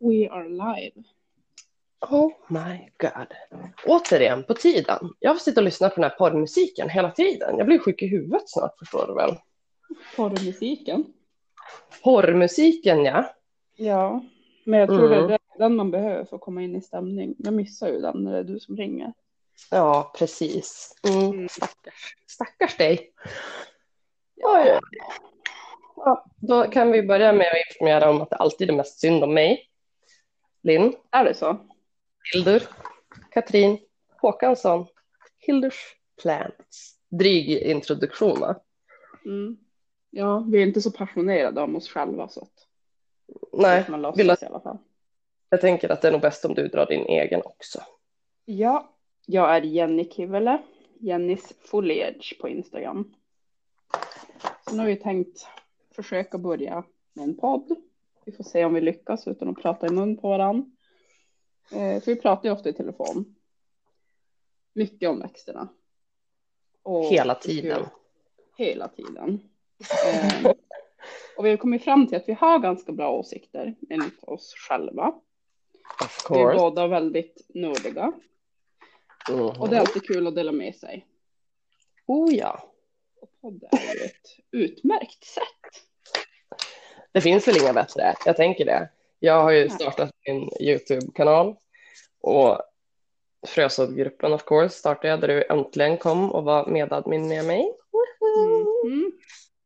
We are live. Oh my god. Återigen på tiden. Jag får sitta och lyssna på den här porrmusiken hela tiden. Jag blir sjuk i huvudet snart förstår du väl. Porrmusiken. Porrmusiken ja. Ja, men jag tror Mm. det är den man behöver för att komma in i stämning. Jag missar ju den när det är du som ringer. Ja precis. Mm. Mm. Stackars. Stackars dig. Oj. Ja, då kan vi börja med att informera om att det alltid är mest synd om mig. Linn, Är det så? Hildur, Katrin, Håkansson, Hildurs Plants. Dryg introduktion va? Mm. Ja, vi är inte så passionerade om oss själva så att Nej, man låtsas vill att- i alla fall. jag tänker att det är nog bäst om du drar din egen också. Ja, jag är Jenny Kivele. Jennys Foliage på Instagram. Så nu har vi tänkt försöka börja med en podd. Vi får se om vi lyckas utan att prata i mun på varandra. Eh, för vi pratar ju ofta i telefon. Mycket om växterna. Och Hela tiden. Hela tiden. Eh, och vi har kommit fram till att vi har ganska bra åsikter enligt oss själva. Vi är båda väldigt nördiga. Mhm. Och det är alltid kul att dela med sig. Oh ja. Och podd är ju ett utmärkt sätt. Det finns väl inga bättre, jag tänker det. Jag har ju startat min YouTube-kanal och Frösåddgruppen of course startade jag där du äntligen kom och var medadmin med mig. Mhm.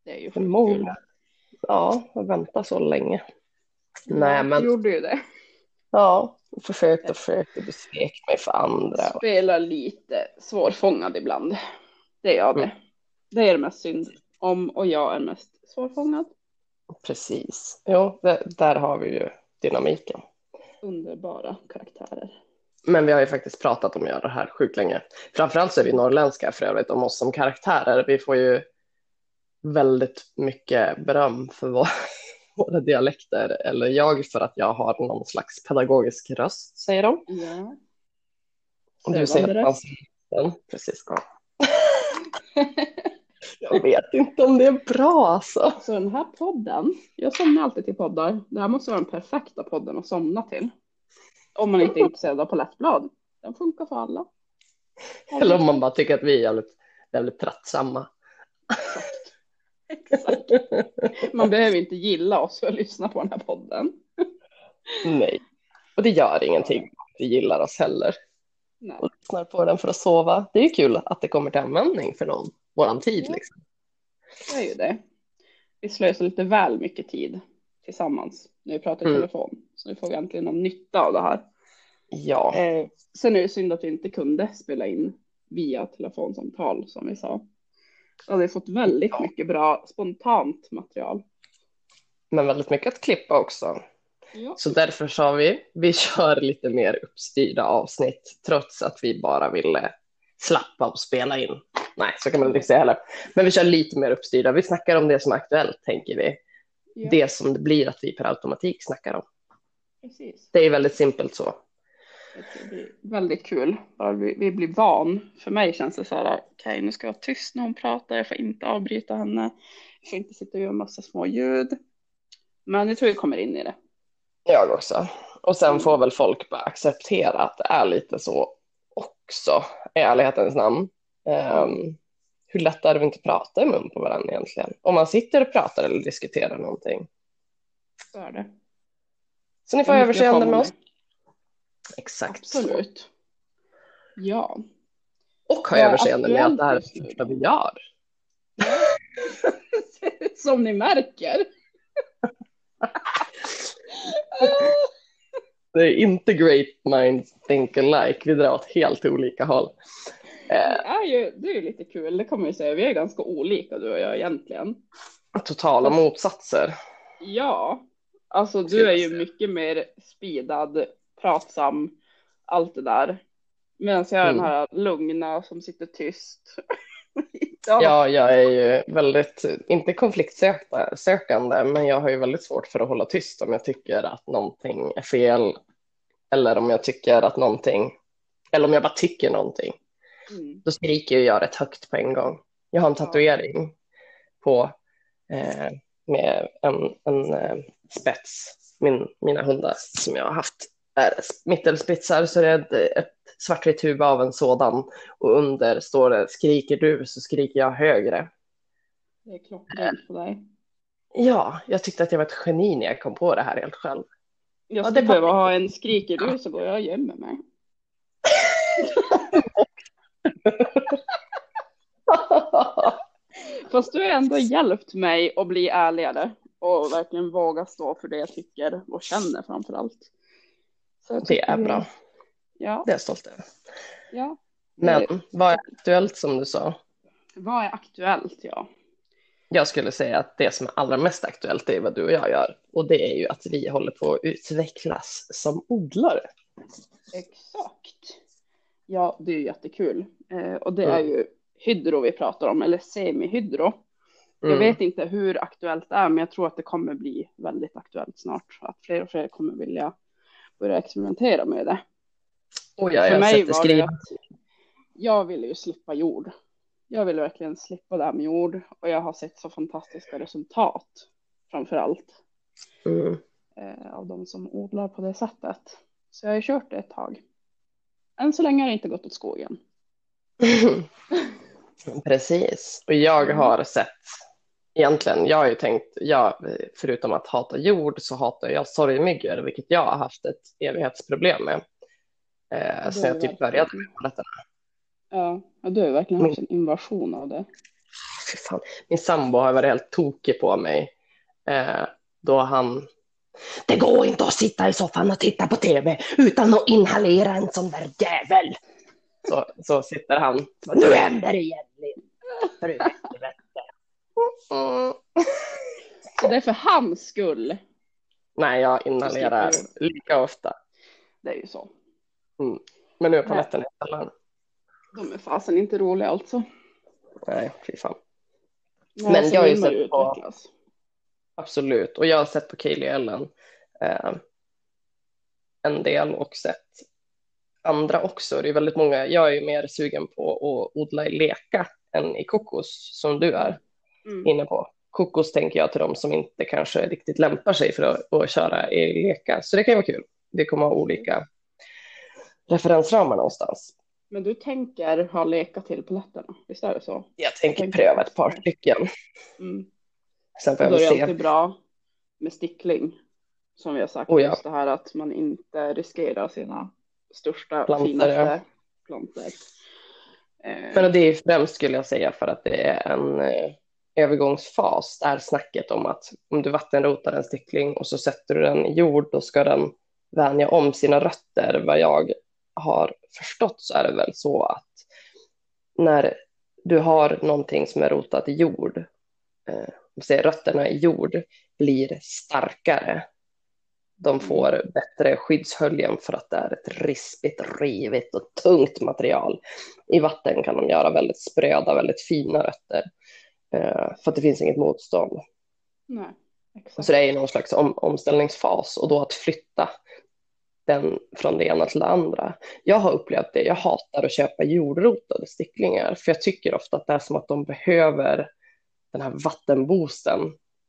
Det är ju För många. Ja, jag väntat så länge. Nej, men- gjorde ju det. Ja, försökt och försökt och besvek mig för andra. Spelar lite svårfångad ibland. Det är jag det. Mm. Det är det mest synd om och jag är mest svårfångad. Precis. Jo, det, där har vi ju dynamiken. Underbara karaktärer. Men vi har ju faktiskt pratat om att göra det här sjukt länge. Framförallt så är vi norrländska för övrigt om oss som karaktärer. Vi får ju väldigt mycket beröm för vår, våra dialekter. Eller jag för att jag har någon slags pedagogisk röst, säger de. Ja. Och du säger att man. Precis. Ja. Jag vet inte om det är bra alltså. Så den här podden, jag somnar alltid till poddar. Det här måste vara den perfekta podden att somna till. Om man inte är intresserad av palettblad. Den funkar för alla. Eller om man bara tycker att vi är jävligt, jävligt tröttsamma. Exakt. Man behöver inte gilla oss för att lyssna på den här podden. Nej. Och det gör ingenting. Vi gillar oss heller. Nej. och lyssnar på den för att sova. Det är ju kul att det kommer till användning för någon, våran tid Ja. liksom. Det är ju det. Vi slösar lite väl mycket tid tillsammans när vi pratar i Mm. telefon. Så nu får vi äntligen någon nytta av det här. Ja, Eh, sen är det synd att vi inte kunde spela in via telefonsamtal som vi sa. Då hade vi fått väldigt Ja. mycket bra spontant material. men väldigt mycket att klippa också. Ja. Så därför sa vi, vi kör lite mer uppstyrda avsnitt trots att vi bara ville slappa och spela in. Nej, så kan man inte säga heller. Men vi kör lite mer uppstyrda. Vi snackar om det som är aktuellt, tänker vi. Ja, Det som det blir att vi per automatik snackar om. precis. Det är väldigt simpelt så. Det blir väldigt kul. Bara vi, vi blir van. För mig känns det så här, okej nu ska jag vara tyst när hon pratar, jag får inte avbryta henne. Jag får inte sitta och göra massa små ljud. Men jag tror vi kommer in i det. Jag också. Och sen Mm. får väl folk bara acceptera att det är lite så också, i ärlighetens namn. Um, hur lätt är det att inte prata i mun på varandra egentligen? Om man sitter och pratar eller diskuterar någonting. Så är det. Så ni får överseende med oss. Exakt. Absolut. Ja. Och ha överseende med att det här är det första vi gör. Som ni märker. Det är inte great minds think alike. Vi drar åt helt olika håll. Det Eh, är ju, det är ju lite kul, det kan man ju säga. Vi är ganska olika du och jag egentligen. totala motsatser. Ja, alltså du är ju mycket mer speedad, pratsam, allt det där. Medan jag är den Mm. här lugna som sitter tyst. ja. Ja, jag är ju väldigt, inte konfliktsökande, men jag har ju väldigt svårt för att hålla tyst om jag tycker att någonting är fel. Eller om jag tycker att någonting, eller om jag bara tycker någonting. Mm. Då skriker ju jag rätt högt på en gång. Jag har en tatuering på, eh, med en, en eh, spets min, mina hundar som jag har haft är mittelspitsar så det är ett, ett svartvitt huvud av en sådan och under står det skriker du så skriker jag högre. Det är klockrent på dig. Ja, jag tyckte att jag var ett geni när jag kom på det här helt själv. Jag Ja, skulle behöva ha en skriker du så går jag och gömmer mig. Fast du har ändå hjälpt mig att bli ärligare och verkligen våga stå för det jag tycker och känner framför allt. Det är bra, Ja, det är jag stolt över. ja. Men vad är aktuellt som du sa? Vad är aktuellt? Ja. Jag skulle säga att det som är allra mest aktuellt är vad du och jag gör. Och det är ju att vi håller på att utvecklas som odlare. Exakt. Ja, det är ju jättekul. Eh, och det är Mm. ju hydro vi pratar om, eller semihydro. Jag Mm. vet inte hur aktuellt det är, men jag tror att det kommer bli väldigt aktuellt snart. Att fler och fler kommer vilja börja experimentera med det. Och jag För mig var det att jag ville ju slippa jord. Jag ville verkligen slippa det här med jord och jag har sett så fantastiska resultat framför allt Mm. eh, av de som odlar på det sättet. Så jag har ju kört det ett tag. Än så länge har det inte gått åt skogen. Precis. Och jag Mm. har sett, egentligen, jag har ju tänkt, jag, förutom att hata jord så hatar jag sorgmyggor, vilket jag har haft ett evighetsproblem med. Eh, sen jag typ började med paletterna. Ja, ja du har verkligen haft en invasion av det. Fy fan. Min sambo har varit helt tokig på mig eh, då han... Det går inte att sitta i soffan och titta på tv utan att inhalera en sån där jävel. Så, så sitter han. Nu händer det igen. Linn. Mm. Så det är för hans skull. Nej, jag inhalerar lika ofta. Det är ju så. Men nu är paletterna i källaren. De är fasen inte roliga alltså. Nej, fy fan. Nej, Men jag har ju sett på- utvecklas. Absolut. Och jag har sett på Kaeli Ellen eh, en del och sett andra också. Det är väldigt många. Jag är ju mer sugen på att odla i leka än i kokos som du är Mm. inne på. Kokos tänker jag till de som inte kanske riktigt lämpar sig för att, att köra i leka. Så det kan ju vara kul. Vi kommer ha olika referensramar någonstans. Men du tänker ha leka till paletterna, visst är det så? Jag tänker Tänker- pröva ett par stycken. Mm. Sen får jag då är det alltid bra med stickling. Som vi har sagt, Oh ja. just det här att man inte riskerar sina största, Plantor, finaste plantor. Eh, Men det är främst skulle jag säga för att det är en eh, övergångsfas. Här snacket om att om du vattenrotar en stickling och så sätter du den i jord då ska den vänja om sina rötter. Vad jag har förstått så är det väl så att när du har någonting som är rotat i jord, säger rötterna i jord, blir starkare. De får bättre skyddshöljen för att det är ett rispigt, rivigt och tungt material. I vatten kan de göra väldigt spröda, väldigt fina rötter. Eh, för att det finns inget motstånd. nej, exakt. Så det är ju någon slags om, omställningsfas och då att flytta den från det ena till det andra. Jag har upplevt det. Jag hatar att köpa jordrotade sticklingar för jag tycker ofta att det är som att de behöver den här vattenboosten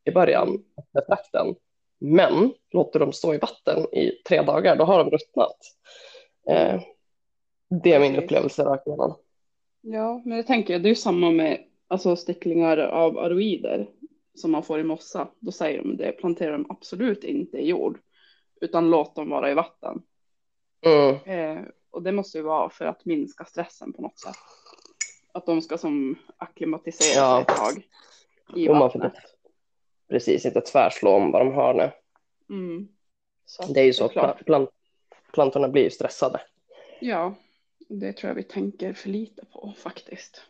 i början med trakten. Men låter de stå i vatten i tre dagar, då har de ruttnat. Eh, det är min upplevelse rakt igenom. Ja, men jag tänker, det är ju samma med alltså, sticklingar av aroider som man får i mossa. Då säger de det, plantera dem absolut inte i jord, utan låt dem vara i vatten. Mm. Eh, och det måste ju vara för att minska stressen på något sätt. Att de ska som acklimatisera Ja. sig ett tag i Jo, vattnet. Precis, inte tvärslå om vad de har nu. Mm. Det är ju så att plant, plantorna blir ju stressade. Ja, det tror jag vi tänker för lite på faktiskt.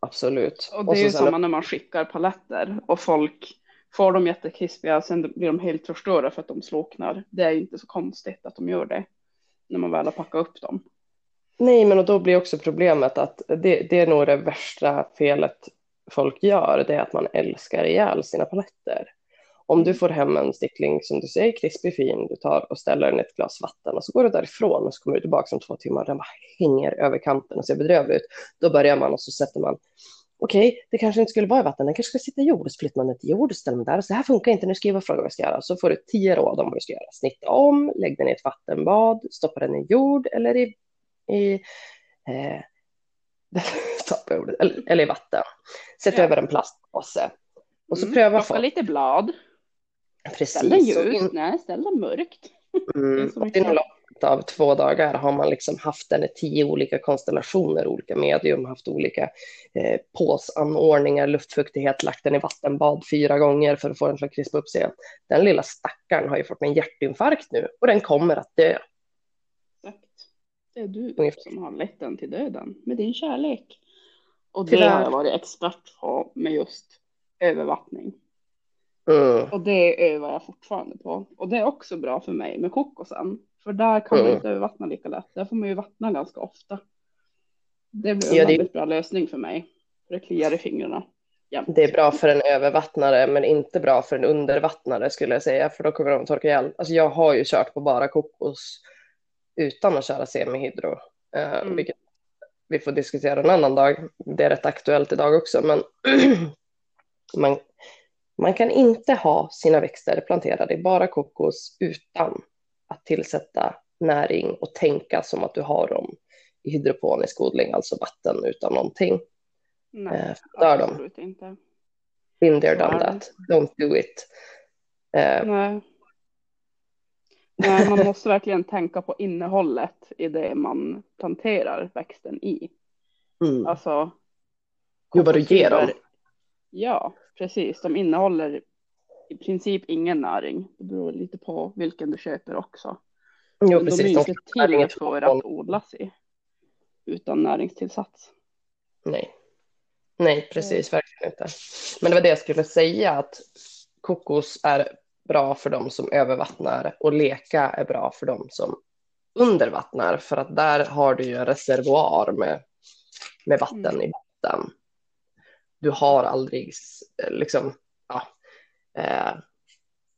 Absolut. Och det är så ju samma när man skickar paletter och folk får dem jättekrispiga, sen blir de helt förstörda för att de slocknar. Det är ju inte så konstigt att de gör det när man väl har packat upp dem. Nej, men och då blir också problemet att det, det är nog det värsta felet folk gör, det är att man älskar ihjäl sina paletter. Om du får hem en stickling som du säger krispig fin, du tar och ställer den i ett glas vatten och så går du därifrån och så kommer du tillbaka om två timmar och den bara hänger över kanten och ser bedrövlig ut. Då börjar man och så sätter man okej, det kanske inte skulle vara i vatten, den kanske ska sitta i jord. Så flyttar man den till jord och ställer den där. Så här funkar inte, nu skriver jag fråga vad jag ska göra. Så får du tio råd om vad du ska göra. Snitta om, lägg den i ett vattenbad, stoppa den i jord eller i, i eh, eller, eller i vatten. Sätt Ja. över en plastpåse. Och så Mm, pröva plocka folk. lite blad. Precis. Ställ den ljust, nej ställ den mörkt. Det Mm, är och mycket. inom loppet av två dagar har man liksom haft den i tio olika konstellationer, olika medium, haft olika eh, påsanordningar, luftfuktighet, lagt den i vattenbad fyra gånger för att få den att krispa upp sig. Den lilla stackaren har ju fått en hjärtinfarkt nu och den kommer att dö. Det är du som har lett den till döden med din kärlek. Och det Tyvärr. har jag varit expert på med just övervattning. Mm. Och det övar jag fortfarande på. Och det är också bra för mig med kokosen. För där kan man Mm. inte övervattna lika lätt. Där får man ju vattna ganska ofta. Det blir en Ja, det- väldigt bra lösning för mig. För det kliar i fingrarna. jämt. Det är bra för en övervattnare men inte bra för en undervattnare skulle jag säga för då kommer de torka ihjäl. Alltså jag har ju kört på bara kokos utan att köra semihydro. Eh, Mm. vilket vi får diskutera en annan dag. Det är rätt aktuellt idag också men man, man kan inte ha sina växter planterade i bara kokos utan att tillsätta näring och tänka som att du har dem i hydroponisk odling, alltså vatten utan någonting. Nej, Eh, dör de. absolut inte. Been there, done that. Don't do it. Eh, Nej. Nej, man måste verkligen tänka på innehållet i det man planterar växten i. mm. Alltså. Jo, vad du ger dem. Ja, precis. De innehåller i princip ingen näring. Det beror lite på vilken du köper också. Jo, Men precis. de är inte till för att odlas i. Utan näringstillsats. Nej. Nej, precis, verkligen inte. Men det var det jag skulle säga, att kokos är bra för de som övervattnar och leka är bra för de som undervattnar, för att där har du ju en reservoar med, med vatten Mm. i botten. Du har aldrig s- liksom, ja, eh,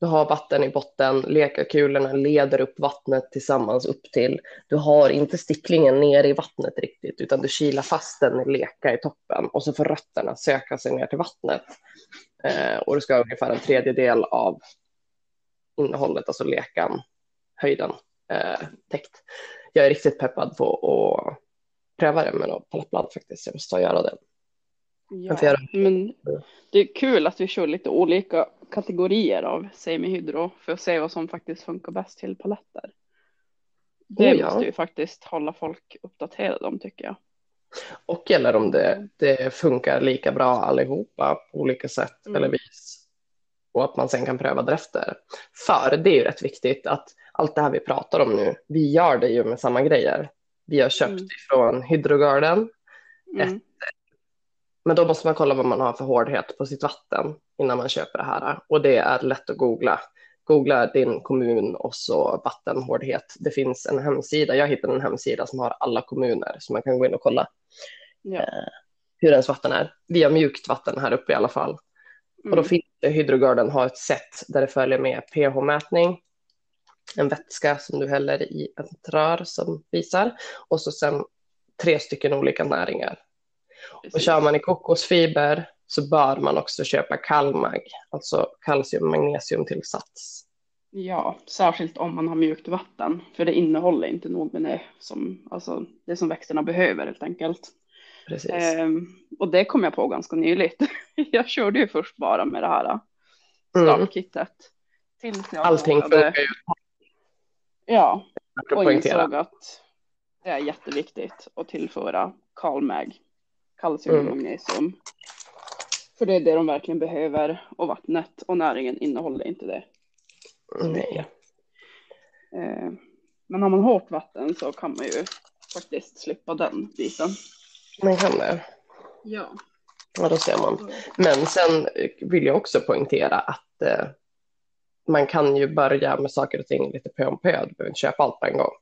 du har vatten i botten, lekakulorna leder upp vattnet tillsammans upp till. Du har inte sticklingen ner i vattnet riktigt, utan du kilar fast den i leka i toppen och så får rötterna söka sig ner till vattnet. Eh, och du ska ha ungefär en tredjedel av innehållet, alltså lekan, höjden, eh, täckt. Jag är riktigt peppad på att pröva det med något palettblad faktiskt. Jag måste göra det. Ja, göra men det är kul att vi kör lite olika kategorier av semihydro för att se vad som faktiskt funkar bäst till paletter. Det Oh ja. måste ju faktiskt hålla folk uppdaterade om tycker jag. Och eller om det, det funkar lika bra allihopa på olika sätt Mm. eller vis. Och att man sen kan pröva därefter. För det är ju rätt viktigt att allt det här vi pratar om nu, vi gör det ju med samma grejer. Vi har köpt Mm. ifrån Hydrogarden, Mm. men då måste man kolla vad man har för hårdhet på sitt vatten innan man köper det här. Och det är lätt att googla. Googla din kommun och så vattenhårdhet. Det finns en hemsida, jag hittade en hemsida som har alla kommuner så man kan gå in och kolla Ja. hur ens vatten är. Vi har mjukt vatten här uppe i alla fall. Och då Mm. finns det, Hydrogarden har ett sätt där det följer med pH-mätning, en vätska som du häller i ett rör som visar och så sen tre stycken olika näringar. Och Precis. kör man i kokosfiber så bör man också köpa Kalmag, alltså kalcium magnesiumtillsats. Ja, särskilt om man har mjukt vatten. För det innehåller inte nog med det som, alltså, det som växterna behöver helt enkelt. Precis. Ehm, och det kom jag på ganska nyligt. jag körde ju först bara med det här Mm. startkittet. Tills jag Allting funkar ju Ja, och poängtera. insåg att det är jätteviktigt att tillföra kalmag, kalcium och Mm. För det är det de verkligen behöver och vattnet och näringen innehåller inte det. Nej. Eh, Men har man hårt vatten så kan man ju faktiskt slippa den biten. Man kan det. Ja. Ja, då ser man. Men sen vill jag också poängtera att eh, man kan ju börja med saker och ting lite pö om pö. Du behöver inte köpa allt på en gång.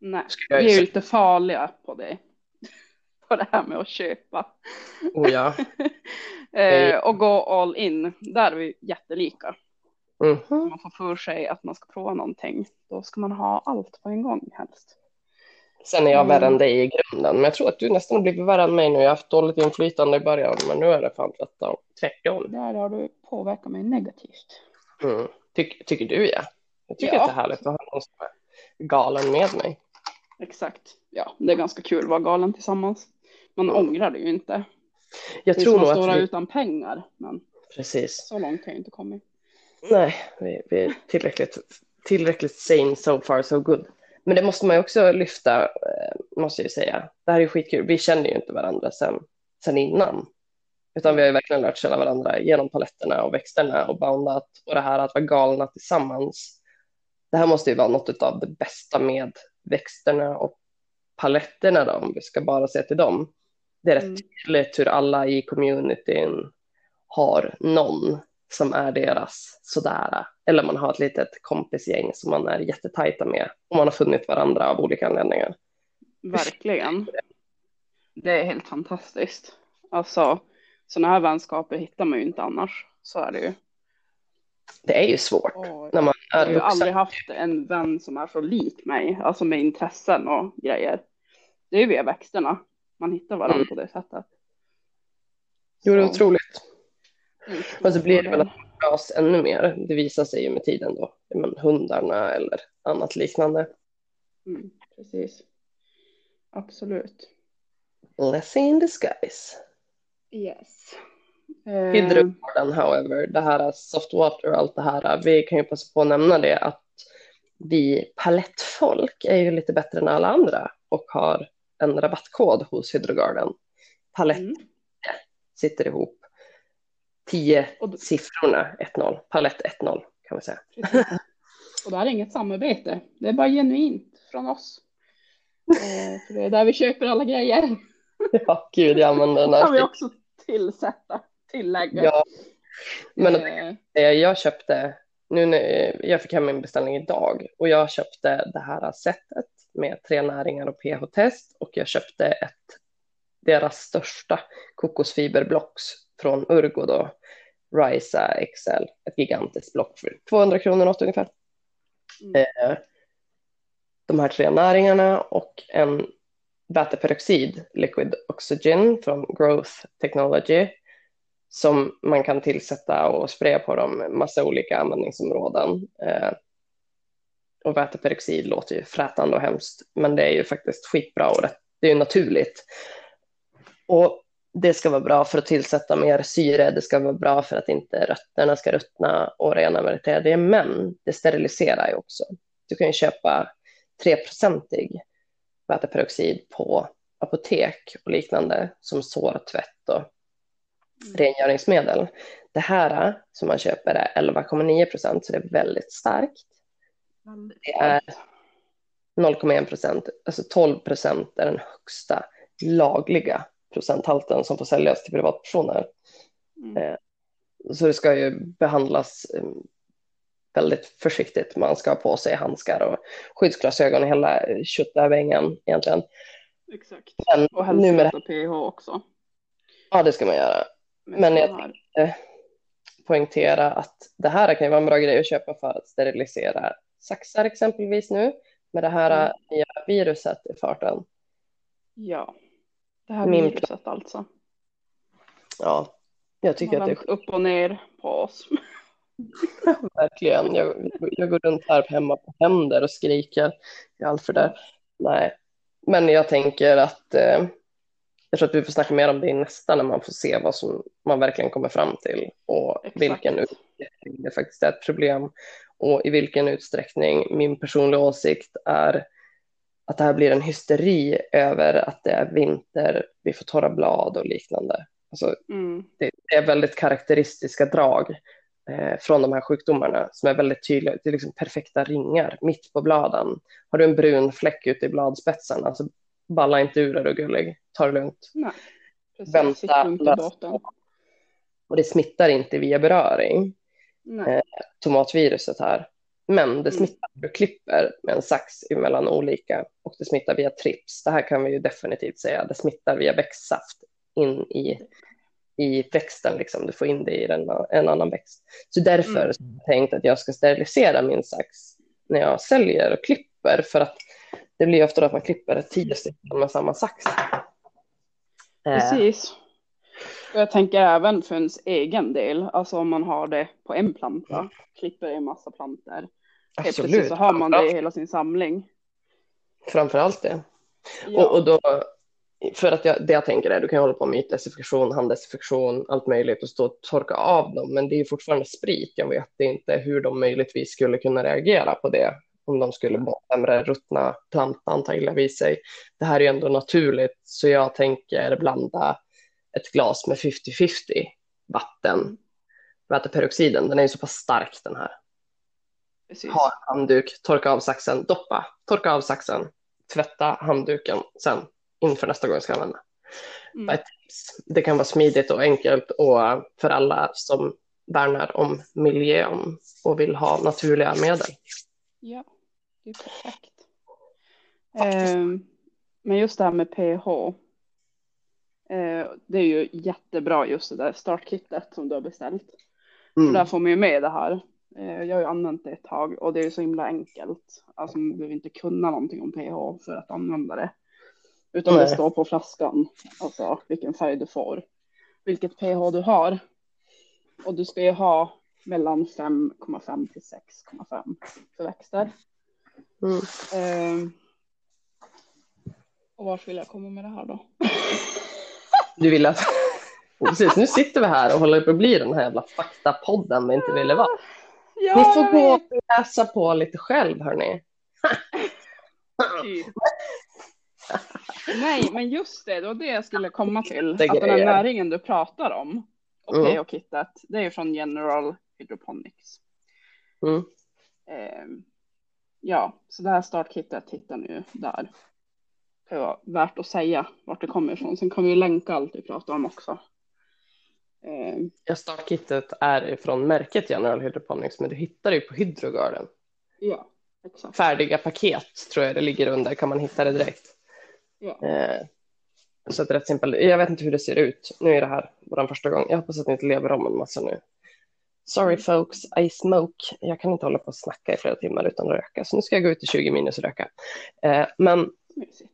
Nej, vi är ju lite farliga på det. På det här med att köpa. Oh ja. eh, och gå all in. Där är vi jättelika. Mhm. Om man får för sig att man ska prova någonting, då ska man ha allt på en gång helst. Sen är jag Mm. värre än dig i grunden, men jag tror att du nästan har blivit värre än mig nu. Jag har haft dåligt inflytande i början, men nu är det fan tvärtom. Där har du påverkat mig negativt. Mm. Tyck, tycker du ja? Jag tycker Ja. att det är härligt att ha någon som är galen med mig. Exakt. Ja, det är ganska kul att vara galen tillsammans. Man Mm. ångrar det ju inte. Jag det är tror som nog att att vi... utan pengar. Men Precis. så långt har jag inte kommit. Nej, vi, vi är tillräckligt, tillräckligt sane so far so good. Men det måste man ju också lyfta, eh, måste jag ju säga. Det här är ju skitkul. Vi känner ju inte varandra sen, sen innan. Utan vi har ju verkligen lärt känna varandra genom paletterna och växterna och boundat och det här att vara galna tillsammans. Det här måste ju vara något av det bästa med växterna och paletterna då, om vi ska bara se till dem. Det är rätt Mm. tydligt hur alla i communityn har någon som är deras sådär. Eller man har ett litet kompisgäng som man är jättetajta med och man har funnit varandra av olika anledningar. Verkligen. Det är helt fantastiskt. Alltså, sådana här vänskaper hittar man ju inte annars. Så är det ju. Det är ju svårt Och när man jag är har ju vuxen. aldrig haft en vän som är så lik mig. Alltså med intressen och grejer. Det är ju via växterna. Man hittar varandra Mm. på det sättet. Jo, det är otroligt. Men så blir det väl att dras ännu mer. Det visar sig ju med tiden då. Men hundarna eller annat liknande. Mm, precis. Absolut. Blessing in disguise. Yes. Hydrogården, however, det här soft water och allt det här, vi kan ju passa på att nämna det att vi palettfolk är ju lite bättre än alla andra och har en rabattkod hos Hydrogarden. Palett Mm. sitter ihop. Tio siffrorna 1-0, palett 1-0 kan man säga. Precis. Och det här är inget samarbete. Det är bara genuint från oss. Eh, för det är där vi köper alla grejer. Ja, gud, jag använder den Det kan vi här. också tillsätta, tillägga. Ja, men Eh, Eh, Jag köpte, nu när jag fick hem min beställning idag och jag köpte det här setet med tre näringar och pH-test och jag köpte ett, deras största kokosfiberblocks från Urgo då, Risa XL, ett gigantiskt block för 200 kronor något ungefär. Mm. Eh, De här tre näringarna och en väteperoxid, liquid oxygen från Growth Technology som man kan tillsätta och spraya på dem massa olika användningsområden. Eh, och väteperoxid låter ju frätande och hemskt, men det är ju faktiskt skitbra och rätt, det är ju naturligt. Och det ska vara bra för att tillsätta mer syre, det ska vara bra för att inte rötterna ska ruttna och rena med det, men det steriliserar ju också. Du kan ju köpa 3-procentig väteperoxid på apotek och liknande som sårtvätt och rengöringsmedel. Det här som man köper är 11,9 procent, så det är väldigt starkt. Det är 0,1 procent, alltså 12 procent är den högsta lagliga procenthalten som får säljas till privatpersoner. Mm. Så det ska ju behandlas eh, väldigt försiktigt. Man ska ha på sig handskar och skyddsglasögon och hela köttävängen egentligen. Exakt. Men Och helst nu med det, sätta pH också. ja, det ska man göra. med Men jag här. poängtera att det här kan ju vara en bra grej att köpa för att sterilisera saxar exempelvis nu med det här Mm. nya viruset i farten. Ja. Det här Min- viruset alltså. Ja, jag tycker har att det är upp och ner på oss. verkligen. Jag, jag går runt här hemma på händer och skriker i Alfred. Nej, men jag tänker att eh, jag tror att vi får snacka mer om det i nästa när man får se vad som man verkligen kommer fram till och Exakt. vilken utsträckning det faktiskt är ett problem och i vilken utsträckning min personliga åsikt är att det här blir en hysteri över att det är vinter, vi får torra blad och liknande. Alltså, Mm. det, är väldigt karaktäristiska drag eh, från de här sjukdomarna som är väldigt tydliga. Det är liksom perfekta ringar mitt på bladen. Har du en brun fläck ute i bladspetsen, alltså balla inte ur är du gullig. Ta det lugnt. Nej. Precis. Vänta, läs. Och det smittar inte via beröring, Nej. tomatviruset här. Men det Mm. smittar du klipper med en sax mellan olika och det smittar via trips. Det här kan vi ju definitivt säga. Det smittar via växtsaft in i, i växten. Liksom. Du får in det i en, en annan växt. Så därför Mm. har jag tänkt att jag ska sterilisera min sax när jag säljer och klipper för att Det blir ofta att man klipper tio stycken med samma sax. Eh, Precis. Och jag tänker även för ens egen del, alltså om man har det på en planta, klipper en massa plantor. Helt absolut. så har man det i hela sin samling. Framförallt det. Ja, Och, och då, för att jag, det jag tänker är, du kan hålla på med ytdesinfektion, handdesinfektion, allt möjligt och stå och torka av dem, men det är ju fortfarande sprit. Jag vet inte hur de möjligtvis skulle kunna reagera på det om de skulle få sämre ruttna plantan ta illa vid sig. Det här är ju ändå naturligt, så jag tänker blanda ett glas med 50-50 vatten. Väteperoxiden, den är ju så pass stark den här. Precis. Ha handduk, torka av saxen, doppa, torka av saxen, tvätta handduken sen inför nästa gång jag ska använda. Mm. Det kan vara smidigt och enkelt och för alla som värnar om miljön och vill ha naturliga medel. Ja, det är perfekt. Ehm, men just det här med pH. eh, det är ju jättebra just det där startkittet som du har beställt. För där Mm. får man ju med det här. Eh, jag har ju använt det ett tag och det är så himla enkelt. Alltså man behöver inte kunna någonting om pH för att använda det. Utan det Nej. står på flaskan, alltså vilken färg du får. Vilket pH du har. Och du ska ju ha mellan 5,5 till 6,5 för växter. Mm. Ehm, och vart vill jag komma med det här då? Du vill att... Precis, nu sitter vi här och håller på att bli den här jävla faktapodden vi inte ville vara. Ja, Ni får gå och läsa på lite själv hörni. typ. Nej, men just det, det var det jag skulle komma till. Det att den här näringen du pratar om, och Mm. pH-kittet, det är från General Hydroponics. Mm. Ehm, ja, så det här startkittet hittar ni där. Det kan vara värt att säga vart det kommer ifrån. Sen kommer vi länka allt vi pratar om också. Ehm, Ja, startkittet är från märket General Hydroponics men du hittar det på Hydrogarden. ja, exakt. Färdiga paket tror jag det ligger under, kan man hitta det direkt. Ja. Eh, så att det är rätt simpelt. Jag vet inte hur det ser ut. Nu är det här vår första gång. Jag hoppas att ni inte lever om en massa nu. Sorry folks, I smoke. Jag kan inte hålla på och snacka i flera timmar utan att röka. Så nu ska jag gå ut i 20 minus och röka. Eh, men Mysigt.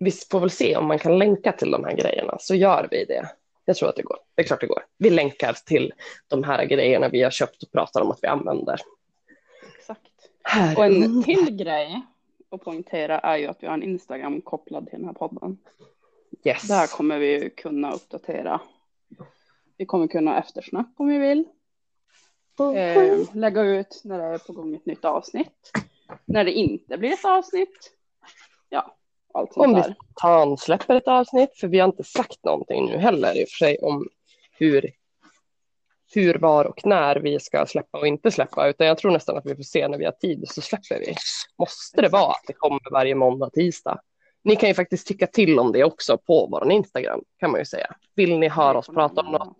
Vi får väl se om man kan länka till de här grejerna. Så gör vi det. Jag tror att det går. Det är klart det går. Vi länkar till de här grejerna vi har köpt och pratar om att vi använder. Exakt. Här. Och en till grej att poängtera är ju att vi har en Instagram kopplad till den här podden. Yes. Där kommer vi kunna uppdatera. Vi kommer kunna eftersnack om vi vill. Eh, lägga ut när det är på gång ett nytt avsnitt. När det inte blir ett avsnitt. Allt sånt Om vi spontan släpper ett avsnitt, för vi har inte sagt någonting nu heller i och för sig om hur, hur, var och när vi ska släppa och inte släppa, utan jag tror nästan att vi får se när vi har tid så släpper vi. Måste det vara att det kommer varje måndag tisdag? Ni kan ju faktiskt tycka till om det också på vår Instagram kan man ju säga. Vill ni höra oss prata om något?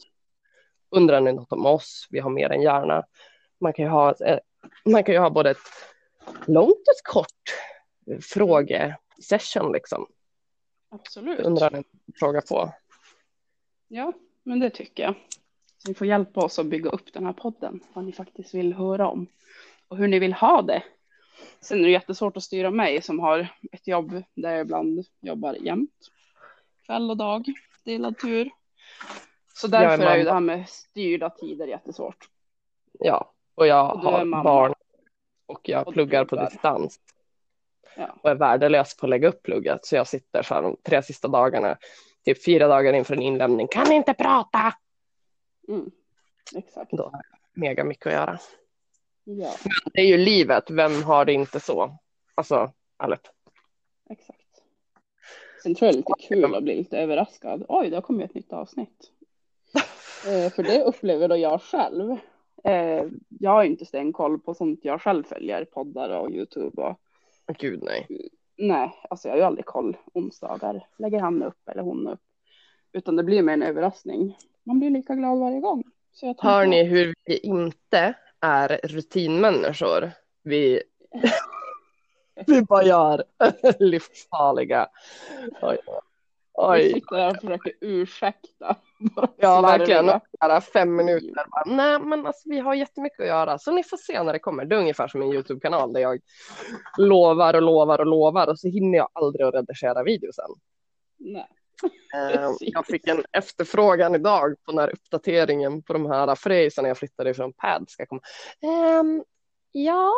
Undrar ni något om oss? Vi har mer än gärna. Man kan ju ha, eh, man kan ju ha både ett långt och ett kort frågesession liksom. Absolut. Undrar ni fråga på. Ja, men det tycker jag. Så ni får hjälpa oss att bygga upp den här podden. Vad ni faktiskt vill höra om. Och hur ni vill ha det. Sen är det jättesvårt att styra mig som har ett jobb där jag ibland jobbar jämt. Kväll och dag, delad tur. Så Jag är därför är ju det här med styrda tider jättesvårt. Ja, och jag Och har barn och jag Och pluggar på distans Ja, och är värdelös på att lägga upp plugget. Så jag sitter så här de tre sista dagarna, typ fyra dagar inför en inlämning, kan inte prata. mm. exakt. Då har jag mega mycket att göra. Ja, Det är ju livet, vem har det inte så? Alltså, ärligt. exakt. Sen tror jag det är lite kul att bli lite överraskad. Oj, det har kommit ett nytt avsnitt. Eh, för det upplever då jag själv. Eh, jag har inte stenkoll på sånt jag själv följer, poddar och YouTube och Gud nej. nej, alltså jag har ju aldrig koll. Onsdagar lägger han upp eller hon upp. Utan det blir mer en överraskning. Man blir lika glad varje gång. Så jag Hör ni hur vi inte är rutinmänniskor? Vi, vi bara gör livsfarliga. Oj. Oj. sitter här och försöker ursäkta. Ja, verkligen. Bara fem minuter. Bara, Nej, men alltså, vi har jättemycket att göra. Så ni får se när det kommer. Det är ungefär som en YouTube-kanal där jag lovar och lovar och lovar och så hinner jag aldrig att redigera videosen. Nej. Eh, Precis. Jag fick en efterfrågan idag på när uppdateringen på de här frasarna jag flyttade ifrån Pad ska komma. Ehm, ja,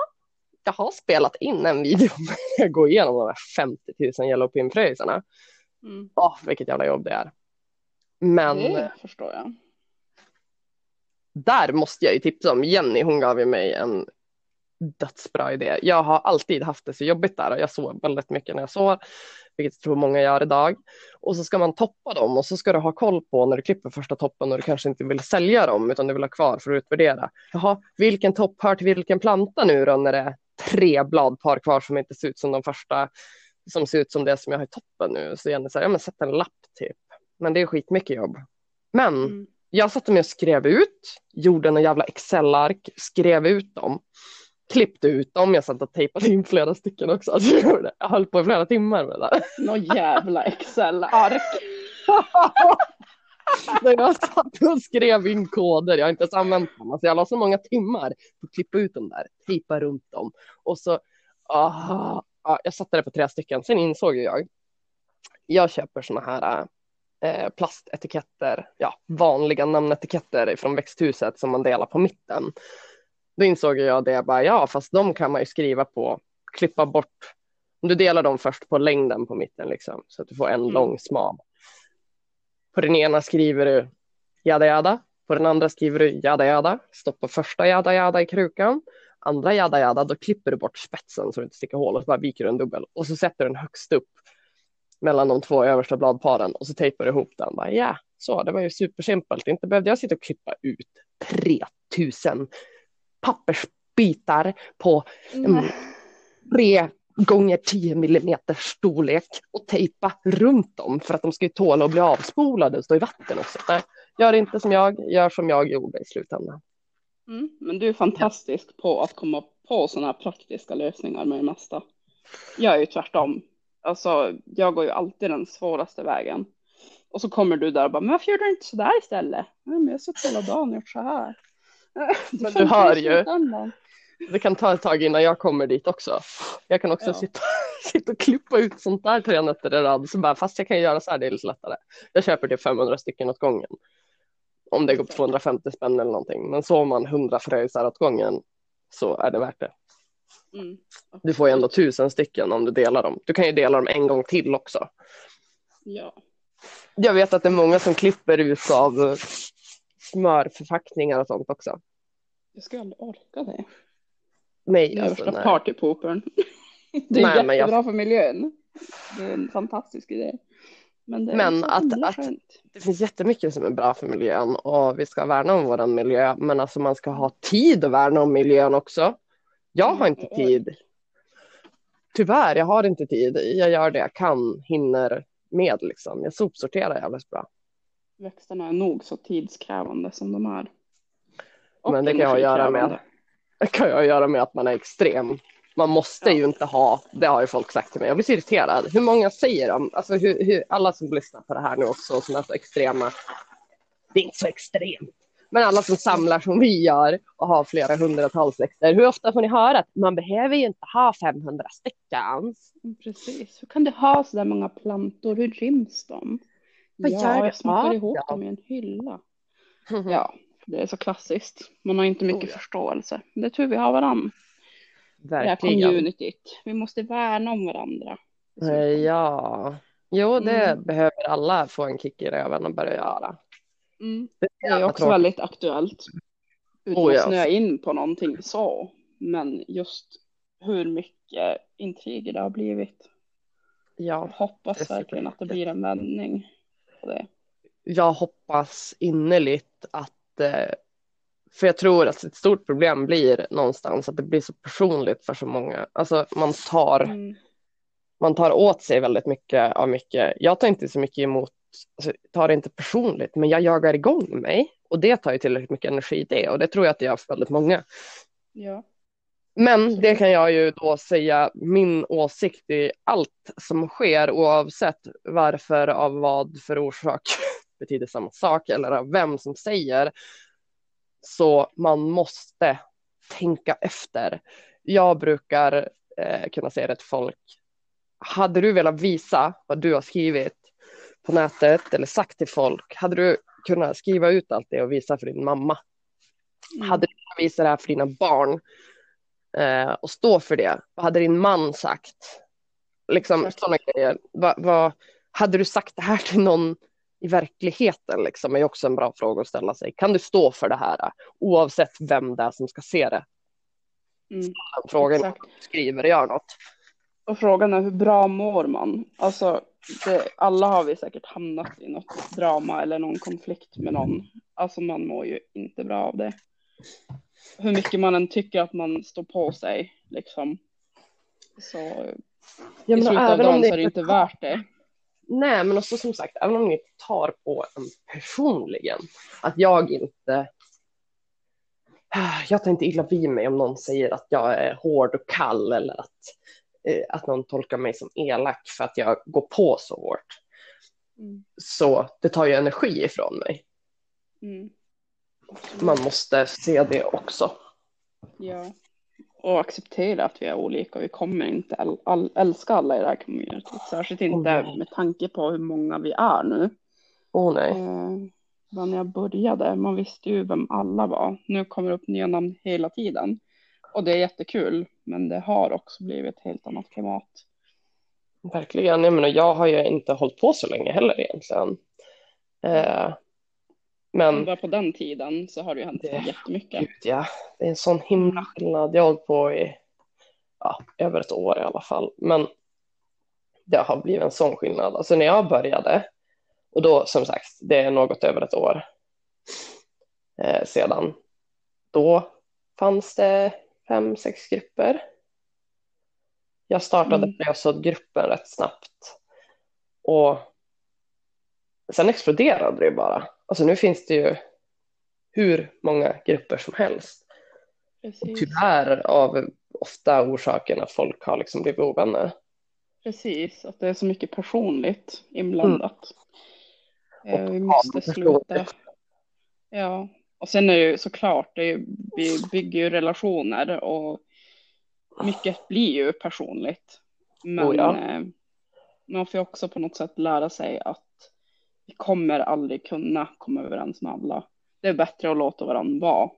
jag har spelat in en video med jag går igenom de här 50 000 yellow pin frasarna. Mm. Åh, vilket jävla jobb det är. Men Det förstår jag. där måste jag ju tipsa om Jenny, hon gav ju mig en dödsbra idé. Jag har alltid haft det så jobbigt där och jag sov väldigt mycket när jag sov, vilket jag tror många gör idag. Och så ska man toppa dem och så ska du ha koll på när du klipper första toppen och du kanske inte vill sälja dem utan du vill ha kvar för att utvärdera. Jaha, vilken topp hör till vilken planta nu då när det är tre bladpar kvar som inte ser ut som de första som ser ut som det som jag har i toppen nu. Så Jenny säger, ja men sätt en lapp typ. Men det är skitmycket jobb. Men Mm. jag satte mig och skrev ut, gjorde en jävla Excel-ark, skrev ut dem, klippte ut dem, jag satt och tejpade in flera stycken också. Alltså, jag höll på i flera timmar med det där. Nå jävla Excel-ark. När jag satt och skrev in koder, jag har inte ens använt dem, alltså jag la så många timmar på att klippa ut dem där, tejpa runt dem och så, aha, ja, jag satte det på tre stycken, sen insåg jag, jag köper såna här eh, plastetiketter, ja, vanliga namnetiketter från växthuset som man delar på mitten. Då insåg jag det, bara, ja, fast de kan man ju skriva på, klippa bort, om du delar dem först på längden på mitten liksom, så att du får en Mm. lång smal. På den ena skriver du jada jada, på den andra skriver du jada jada, stoppa första jada jada i krukan, andra jada jada, då klipper du bort spetsen så du inte sticker hål och så bara viker du en dubbel och så sätter du den högst upp mellan de två översta bladparen och så tejpar du ihop den. Bara, ja, så det var ju supersimpelt. Inte behövde jag sitta och klippa ut 3000 pappersbitar på mm, tre gånger 10 millimeter storlek och tejpa runt dem för att de ska ju tåla att bli avspolade och stå i vatten också. Nej, gör inte som jag, gör som jag gjorde i slutändan. Mm. Men du är fantastisk på att komma på sådana här praktiska lösningar med det mesta. Jag är ju tvärtom. Alltså, jag går ju alltid den svåraste vägen. Och så kommer du där och bara, men varför gör du inte sådär istället? Nej, men jag har suttit hela dagen och gjort så här. Men du hör ju. Det kan ta ett tag innan jag kommer dit också. Jag kan också Ja. sitta, sitta och klippa ut sånt där tre nätter i rad. Så bara, fast jag kan göra så här, det är lite lättare. Jag köper typ 500 stycken åt gången. Om det går på 250 spänn eller någonting. Men så man 100 fröjsar åt gången så är det värt det. Mm. Du får ju ändå tusen stycken om du delar dem. Du kan ju dela dem en gång till också. Ja. Jag vet att det är många som klipper ut av eh, smörförpackningar och sånt också. Jag skulle aldrig orka det. Nej, Den alltså, värsta partypoopern. Det är Nej, jättebra jag- för miljön. Det är en fantastisk idé. Men, det Men att- att-. Det finns jättemycket som är bra för miljön och vi ska värna om vår miljö. Men alltså man ska ha tid att värna om miljön också. Jag har inte tid. Tyvärr, jag har inte tid. Jag gör det jag kan, hinner med liksom. Jag sopsorterar jävligt bra. Växterna är nog så tidskrävande som de är. Och Men det kan jag göra med. Det kan jag göra med att man är extrem. Man måste Ja. ju inte ha, det har ju folk sagt till mig. Jag blir så irriterad. Hur många säger de? Alltså hur, hur, alla som lyssnar på det här nu också som är så extrema. Det är inte så extremt. Men alla som samlar som vi gör och har flera hundratals växter. Hur ofta får ni höra att man behöver ju inte ha 500 stycken? Precis. Hur kan du ha så där många plantor? Hur ryms de? Vad gör Ja, du? jag smockar Ja, ihop ja. dem i en hylla. Ja, det är så klassiskt. Man har inte mycket Oh, ja. förståelse. Det är tur vi har varann. Det här Verkligen. communityt. Vi måste värna om varandra. Eh, Ja, jo det Mm. behöver alla få en kick i röven och börja göra. Mm. Det är också tråkigt. väldigt aktuellt. Utan Oh, att snöa in på någonting så. Men just hur mycket intriger det har blivit. Jag Ja, hoppas det är verkligen att det blir en vändning på det. jag hoppas innerligt att, eh, för jag tror att ett stort problem blir någonstans att det blir så personligt för så många. Alltså man tar, Mm. man tar åt sig väldigt mycket av mycket. Jag tar inte så mycket emot, alltså, tar det inte personligt, men jag jagar igång mig och det tar ju tillräckligt mycket energi det och det tror jag att det gör för väldigt många. Ja. Men det kan jag ju då säga min åsikt i allt som sker oavsett varför, av vad för orsak betyder samma sak eller av vem som säger. Så man måste tänka efter. Jag brukar eh, kunna säga det till folk. Hade du velat visa vad du har skrivit på nätet eller sagt till folk, hade du kunnat skriva ut allt det och visa för din mamma? Mm. Hade du kunnat visa det här för dina barn eh, och stå för det? Vad hade din man sagt? Liksom sådana grejer. Va, va, hade du sagt det här till någon i verkligheten? Liksom, är också en bra fråga att ställa sig. Kan du stå för det här oavsett vem det är som ska se det? Mm. Frågan Exakt. skriver gör något. Och frågan är hur bra mår man? Alltså, det, alla har vi säkert hamnat i något drama eller någon konflikt med någon. Alltså man mår ju inte bra av det. Hur mycket man än tycker att man står på sig liksom. Så Ja, i slutet av dagen det så är det inte värt det. Nej, men också som sagt, även om ni tar på en personligen, att jag inte... Jag tar inte illa vid mig om någon säger att jag är hård och kall eller att, att någon tolkar mig som elak för att jag går på så hårt. Mm. Så det tar ju energi ifrån mig. Mm. Man måste se det också. Ja. Och acceptera att vi är olika och vi kommer inte äl- all, älska alla i det här communityt. Särskilt inte nej. med tanke på hur många vi är nu. Åh nej. Eh, när jag började, man visste ju vem alla var. Nu kommer det upp nya namn hela tiden. Och det är jättekul, men det har också blivit ett helt annat klimat. Verkligen. Jag, menar, jag har ju inte hållit på så länge heller egentligen. Eh, Men bara på den tiden så har det ju hänt Det- jättemycket. Gud, ja. Det är en sån himla skillnad. Jag har hållit på i ja, över ett år i alla fall. Men det har blivit en sån skillnad. Alltså när jag började, och då som sagt, det är något över ett år eh, sedan. Då fanns det fem, sex grupper. Jag startade Mm. Frösådd-gruppen rätt snabbt. Och sen exploderade det bara. Alltså nu finns det ju hur många grupper som helst. Och Precis. tyvärr av ofta orsaken att folk har liksom blivit ovänner. Precis, att det är så mycket personligt inblandat. Och Eh, vi ja, måste sluta. Ja, och sen är det ju såklart, det ju, vi bygger ju relationer och mycket blir ju personligt. Men Oh ja. eh, man får ju också på något sätt lära sig att vi kommer aldrig kunna komma överens med alla. Det är bättre att låta varandra vara. Du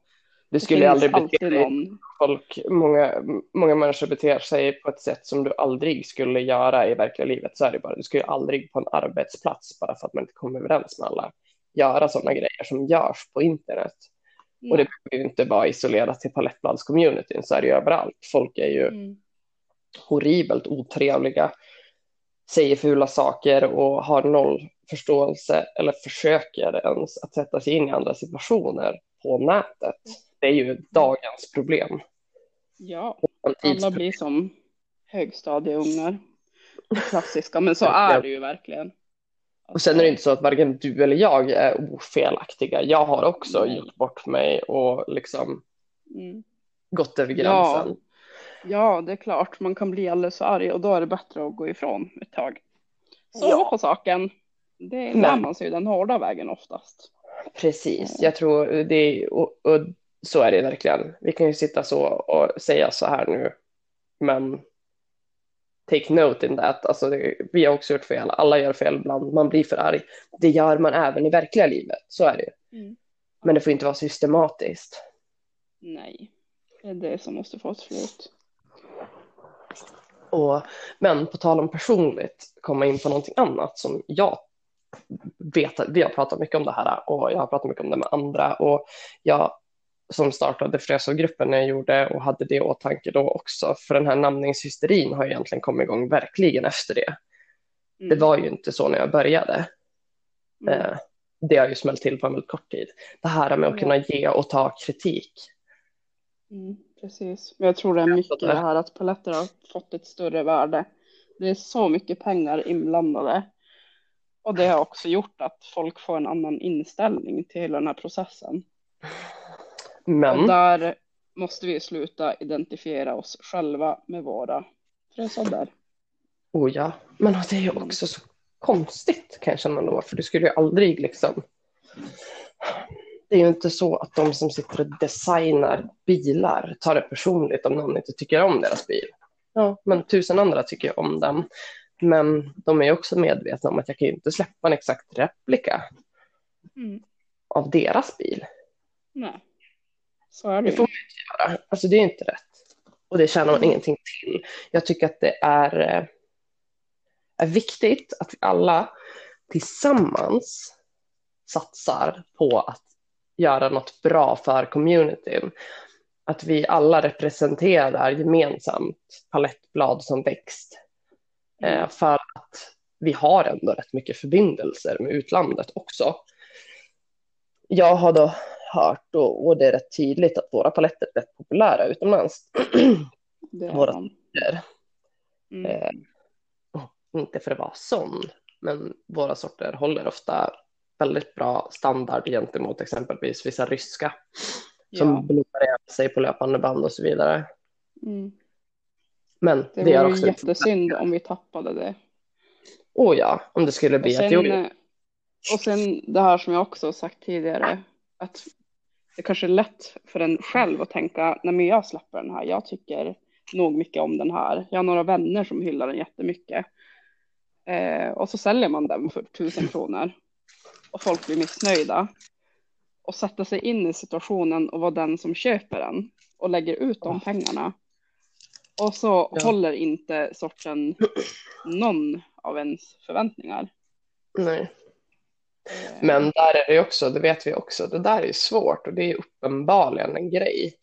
Det skulle aldrig bete dig någon. folk, många, många människor beter sig på ett sätt som du aldrig skulle göra i verkliga livet. Så är det bara. Du skulle aldrig på en arbetsplats bara för att man inte kommer överens med alla göra sådana grejer som görs på internet. Och det behöver ju inte vara isolerat till palettbladscommunityn, så är det ju överallt. Folk är ju Mm. horribelt otrevliga, säger fula saker och har noll förståelse eller försöker ens att sätta sig in i andra situationer på nätet. Det är ju dagens problem. Ja, alla blir som högstadieungar. Klassiska, men så är det ju verkligen. Och sen är det inte så att varken du eller jag är ofelaktiga. Jag har också Nej. gjort bort mig och liksom Mm. gått över Ja. gränsen. Ja, det är klart, man kan bli alldeles arg och då är det bättre att gå ifrån ett tag. Sova Ja. på saken. Det lär man sig ju den hårda vägen oftast. Precis, jag tror det och, och så är det verkligen. Vi kan ju sitta så och säga så här nu, men take note in that. Alltså det, vi har också gjort fel, alla gör fel ibland, man blir för arg. Det gör man även i verkliga livet, så är det ju. Mm. Men det får inte vara systematiskt. Nej, det är det som måste få ett slut. Och, men på tal om personligt, komma in på någonting annat som jag vet, att vi har pratat mycket om det här och jag har pratat mycket om det med andra och jag som startade Frösågruppen när jag gjorde och hade det i åtanke då också, för den här namningshysterin har egentligen kommit igång verkligen efter det. Mm. Det var ju inte så när jag började. Mm. Eh, Det har ju smällt till på en väldigt kort tid. Det här med att kunna ge och ta kritik. Mm, precis. Men jag tror det är mycket det här att paletter har fått ett större värde. Det är så mycket pengar inblandade. Och det har också gjort att folk får en annan inställning till hela den här processen. Men Och där måste vi sluta identifiera oss själva med våra frösådder. Oh ja, men det är ju också så konstigt kan jag känna då, för du skulle ju aldrig liksom det är ju inte så att de som sitter och designar bilar tar det personligt om någon inte tycker om deras bil. Ja, men tusen andra tycker om den. Men de är också medvetna om att jag kan ju inte släppa en exakt replika Mm. av deras bil. Nej. Så är det får man inte göra. Alltså det är inte rätt. Och det tjänar man ingenting till. Jag tycker att det är, eh, är viktigt att vi alla tillsammans satsar på att göra något bra för communityn. Att vi alla representerar gemensamt palettblad som växt. Eh, för att vi har ändå rätt mycket förbindelser med utlandet också. Jag har då hört, och, och det är rätt tydligt, att våra paletter är rätt populära utomlands. Det Våra sorter. Mm. Eh, inte för att vara sån, men våra sorter håller ofta väldigt bra standard gentemot exempelvis vissa ryska som Ja. blommar ihjäl sig på löpande band och så vidare. Mm. Men Det det, är vore också jättesynd om vi tappade det. Oh ja, om det skulle Och bli ett sen, eh, och sen det här som jag också sagt tidigare, att det kanske är lätt för en själv att tänka, nej men jag släpper den här, jag tycker nog mycket om den här. Jag har några vänner som hyllar den jättemycket. Eh, och så säljer man den för tusen kronor. Och folk blir missnöjda. Och sätta sig in i situationen och vara den som köper den. Och lägger ut de pengarna. Och så Ja. håller inte sorten någon av ens förväntningar. Nej. Eh, Men där är det också, det vet vi också, det där är svårt och det är uppenbarligen en grej.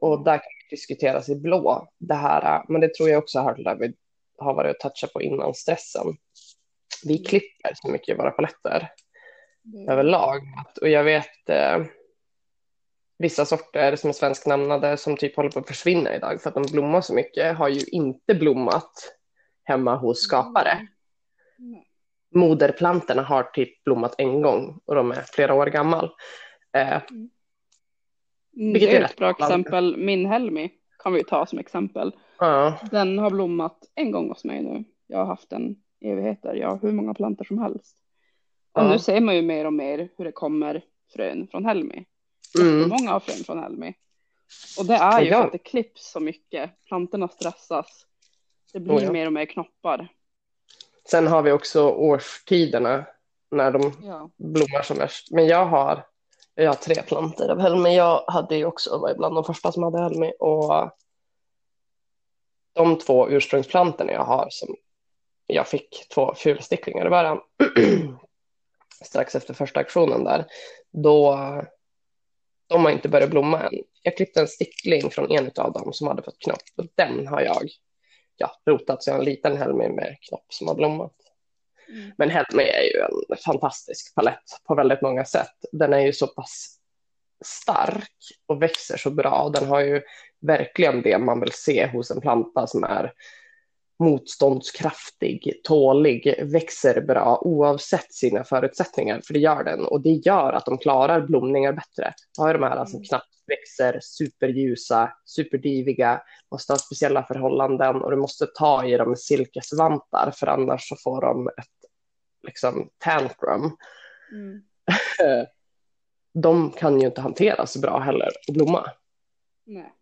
Och där kan det diskuteras i blå, det här, men det tror jag också har där vi har varit och touchat på innan stressen. Vi klipper så mycket i våra paletter det- överlag. Och jag vet eh, vissa sorter som är svensknamnade som typ håller på att försvinna idag för att de blommar så mycket har ju inte blommat hemma hos skapare. Nej. Moderplantorna har typ blommat en gång och de är flera år gammal. Eh, Mm, det är ett bra exempel. Min Helmi kan vi ta som exempel. ja, Den har blommat en gång hos mig nu. Jag har haft den i evigheter. Jag har hur många plantor som helst. Och Ja. nu ser man ju mer och mer hur det kommer frön från Helmi. mm, Många har frön från Helmi. Och det är ju Ja. för att det klipps så mycket. Plantorna stressas. Det blir Oh mer och mer knoppar. Sen har vi också årstiderna när de Ja. blommar som värst. Men jag har, jag har tre plantor av helmi. Jag hade ju också var bland de första som hade helmi. Och de två ursprungsplantorna jag har som jag fick två fulsticklingar i början. Strax efter första aktionen där. Då, de har inte börjat blomma än. Jag klippte en stickling från en av dem som hade fått knopp. Och den har jag ja, rotat så jag har en liten helmi med knopp som har blommat. Mm. Men Helmi är ju en fantastisk palett på väldigt många sätt. Den är ju så pass stark och växer så bra. Den har ju verkligen det man vill se hos en planta som är motståndskraftig, tålig, växer bra oavsett sina förutsättningar, för det gör den. Och det gör att de klarar blomningar bättre. Du har de här som Mm. knappt växer, superljusa, superdiviga, måste ha speciella förhållanden och du måste ta i dem med silkesvantar för annars så får de ett liksom tantrum. Mm. De kan ju inte hanteras så bra heller och blomma. Nej.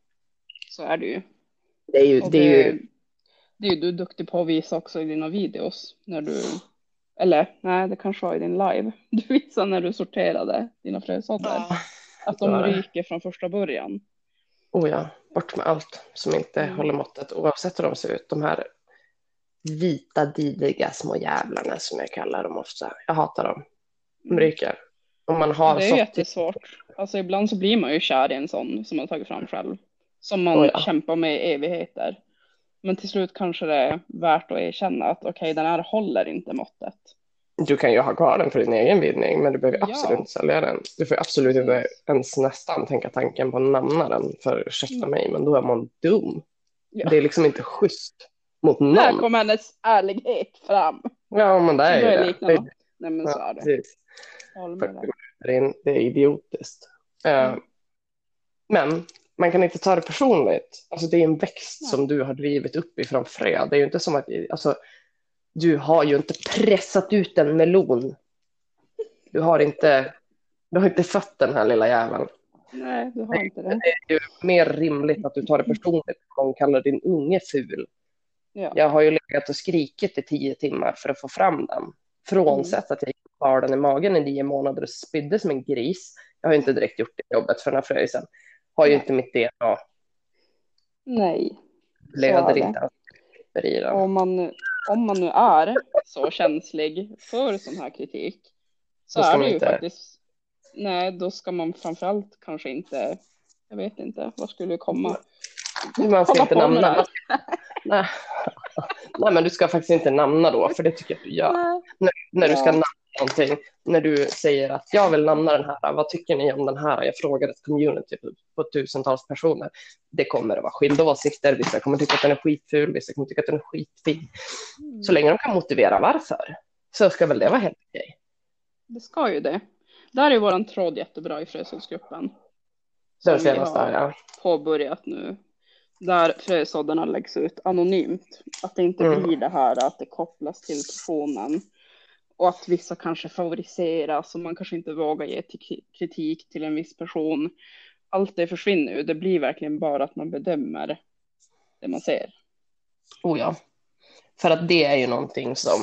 Så är det ju. Det är ju, Och det är ju det är du duktig på att visa också i dina videos. När du, eller nej, det kanske var i din live. Du visade när du sorterade dina frösådder. Att de ryker från första början. Oh ja, bort med allt som inte Mm. håller måttet oavsett hur de ser ut. De här vita diviga små jävlarna som jag kallar dem ofta. Jag hatar dem. De ryker. Om man har Mm. Det är sått- jättesvårt. Alltså ibland så blir man ju kär i en sån som man tagit fram själv. Som man Oh ja. kämpar med i evigheter. Men till slut kanske det är värt att erkänna att okej, den här håller inte måttet. Du kan ju ha kvar den för din egen vinning, men du behöver Ja. absolut inte sälja den. Du får absolut inte ens nästan tänka tanken på att namna den, för ursäkta mig, men då är man dum. Ja. Det är liksom inte schysst mot Här någon. kom hennes ärlighet fram. Ja, men det är ju är det. Det, Nej men så ja, är det. dig. det är, det är idiotiskt. Eh, Mm. Men man kan inte ta det personligt. Alltså det är en växt Nej. som du har drivit upp ifrån frö. Det är ju inte som att, alltså, Du har ju inte pressat ut en melon. Du har inte, du har inte fött den här lilla jäveln. Nej, du har inte det. Det är ju mer rimligt att du tar det personligt någon kallar din unge ful. Ja. Jag har ju legat och skrikit i tio timmar för att få fram den. Frånsett att jag bar den i magen i nio månader och spydde som en gris. Jag har ju inte direkt gjort det jobbet för den här fröjsen. Har ju Nej. inte mitt DNA. Nej. Blöder inte i den. Om man, om man nu är så känslig för sån här kritik så är det ju inte- faktiskt. Nej, då ska man framförallt kanske inte. Jag vet inte, vad skulle det komma? Man ska inte namna. Nej. Nej, men du ska faktiskt inte namna då, för det tycker jag att du gör. När, när du ska Ja. namna någonting, när du säger att jag vill namna den här, vad tycker ni om den här? Jag frågar ett community på, tusentals personer. Det kommer att vara skilda åsikter, vissa kommer tycka att den är skitful, vissa kommer tycka att den är skitfin. Mm. Så länge de kan motivera varför, så ska väl det vara helt okej. Det ska ju det. Där är våran tråd jättebra i Frösådsgruppen. Den senaste, har ja. påbörjat nu. Där frösåddarna läggs ut anonymt. Att det inte Mm. blir det här att det kopplas till personen. Och att vissa kanske favoriseras och man kanske inte vågar ge kritik till en viss person. Allt det försvinner ju. Det blir verkligen bara att man bedömer det man ser. Oh ja. För att det är ju någonting som,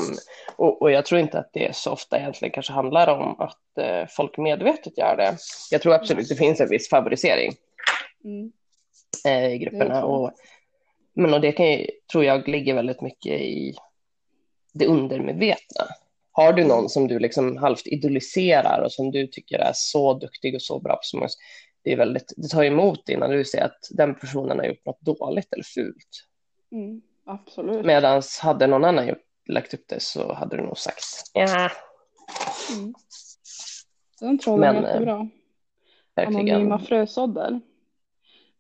och, och jag tror inte att det så ofta egentligen kanske handlar om att eh, folk medvetet gör det. Jag tror absolut det finns en viss favorisering Mm. eh, i grupperna. Och, men och det kan ju, tror jag ligger väldigt mycket i det undermedvetna. Har du någon som du liksom halvt idoliserar och som du tycker är så duktig och så bra på så många det är väldigt, det tar emot innan du ser att den personen har gjort något dåligt eller fult. Mm. Absolut. Medan hade någon annan gjort, lagt upp det så hade du nog sagt ja, Mm. Den tråden är Men, eh, jättebra. verkligen. Anonyma frösådder.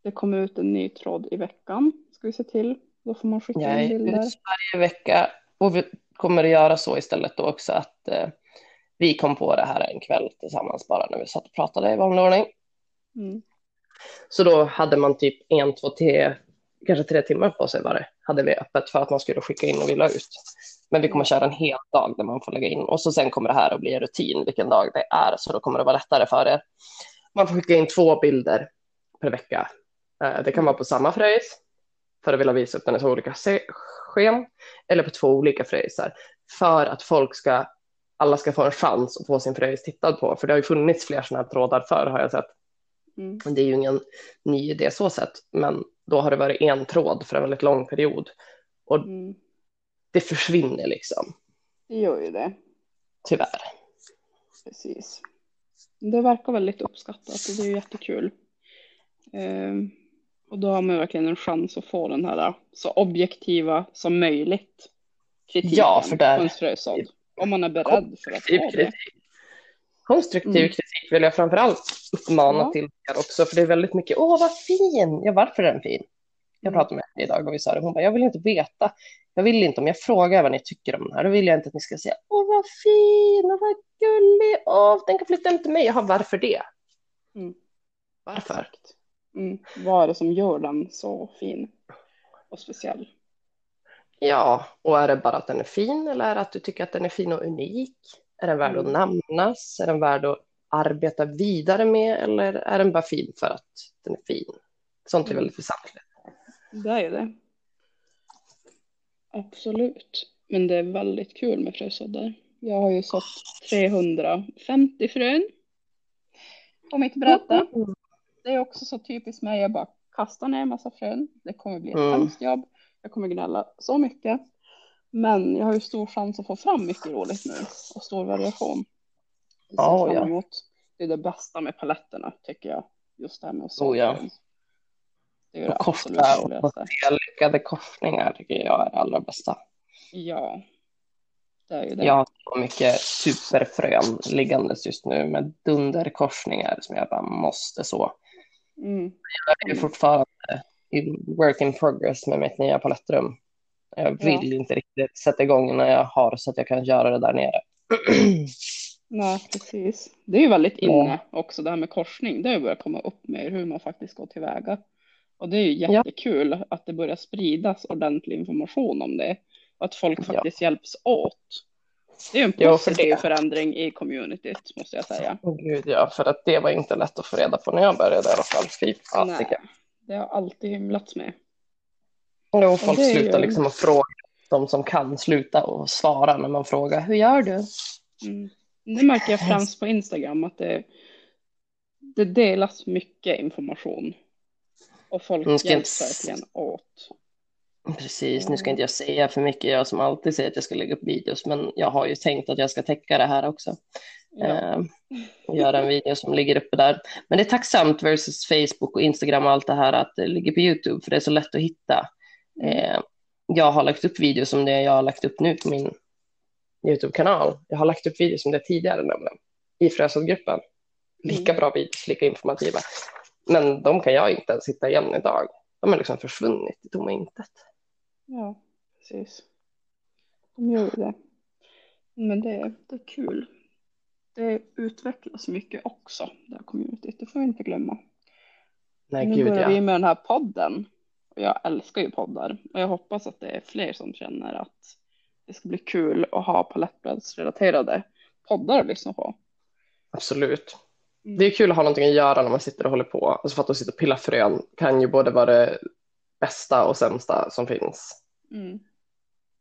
Det kommer ut en ny tråd i veckan. Ska vi se till. Då får man skicka Jag in bilder. varje vecka och vi kommer att göra så istället då också att eh, vi kom på det här en kväll tillsammans bara när vi satt och pratade i vanlig ordning. Mm. Så då hade man typ en, två, tre, kanske tre timmar på sig var det, hade vi öppet för att man skulle skicka in och vi la ut. Men vi kommer köra en hel dag där man får lägga in och så sen kommer det här att bli en rutin vilken dag det är så då kommer det vara lättare för er. Man får skicka in två bilder per vecka. Eh, Det kan vara på samma fröjs för att vilja visa upp den två olika sken eller på två olika fröjsar för att folk ska alla ska få en chans att få sin fröjs tittad på för det har ju funnits fler sådana här trådar förr har jag sett. Mm. Det är ju ingen ny idé så sett, men då har det varit en tråd för en väldigt lång period. Och Mm. det försvinner liksom, Det gör ju det. tyvärr. Precis. Det verkar väldigt uppskattat och det är jättekul. Ehm, och då har man verkligen en chans att få den här så objektiva som möjligt kritiken Ja, för där- frösådd. Om man är beredd för att ha det. Konstruktiv Mm. kritik vill jag framför allt uppmana Ja. till er också, för det är väldigt mycket, åh vad fin, ja varför är den fin? Jag Mm. pratade med henne idag och vi sa det, hon bara, jag vill inte veta, jag vill inte, om jag frågar vad ni tycker om den här, då vill jag inte att ni ska säga, åh vad fin, och vad gullig, åh, den kan flytta hem till mig, jaha varför det? Mm. Varför? Exakt. Mm. Vad är det som gör den så fin och speciell? Ja, och är det bara att den är fin eller är det att du tycker att den är fin och unik? Är den värd att Mm. namnas? Är den värd att arbeta vidare med eller är den bara fin för att den är fin? Sånt är Mm. väldigt väsentligt. Det är det. Absolut. Men det är väldigt kul med frösåddar. Jag har ju sått 350 frön på mitt bräde. Det är också så typiskt mig. Jag bara kastar ner en massa frön. Det kommer bli ett Mm. hemskt jobb. Jag kommer gnälla så mycket. Men jag har ju stor chans att få fram mycket roligt nu och stor variation. Ser Ja, emot. Det är det bästa med paletterna tycker jag. Just det här med att Oh, ja. Det är ju Och det absolut roligaste. lyckade korsningar tycker jag är det allra bästa. Ja. Det är ju det. Jag har så mycket superfrön liggandes just nu med dunderkorsningar som jag bara måste så. Mm. Jag är fortfarande i work in progress med mitt nya palettrum. Jag vill inte riktigt sätta igång när jag har så att jag kan göra det där nere. Nej, precis. Det är ju väldigt Ja. inne också det här med korsning. Det har börjat komma upp mer hur man faktiskt går tillväga. Och det är ju Ja. jättekul att det börjar spridas ordentlig information om det. Och att folk Ja. faktiskt hjälps åt. Det är ju en positiv det. förändring i communityt måste jag säga. Åh gud ja, för att det var inte lätt att få reda på när jag började i alla fall. Fy fasiken. Det har alltid hymlats med. Jo, folk är slutar ju- liksom att fråga. De som kan sluta och svara när man frågar hur gör du? Mm. Det märker jag främst på Instagram att det, det delas mycket information. Och folk Mm, hjälps verkligen åt. Precis, nu ska inte jag säga för mycket, jag som alltid säger att jag ska lägga upp videos, men jag har ju tänkt att jag ska täcka det här också. Ja. Eh, och göra en video som ligger uppe där. Men det är tacksamt versus Facebook och Instagram och allt det här att det ligger på YouTube, för det är så lätt att hitta. Eh, jag har lagt upp videos som det jag har lagt upp nu på min YouTube-kanal. Jag har lagt upp videos som det tidigare nämligen, i Frösådgruppen. Lika bra videos, lika informativa. Men de kan jag inte ens hitta igen idag. De har liksom försvunnit i tomma intet. Ja, precis. De gör ju det. Men det, det är kul. Det utvecklas mycket också, det här communityt. Det får vi inte glömma. Nej, nu gud börjar ja. vi med den här podden. Och jag älskar ju poddar. Och jag hoppas att det är fler som känner att det ska bli kul att ha palettbladsrelaterade poddar att lyssna på. Absolut. Mm. Det är kul att ha någonting att göra när man sitter och håller på. Alltså för att sitta och pilla frön kan ju både vara det bästa och sämsta som finns. Mm.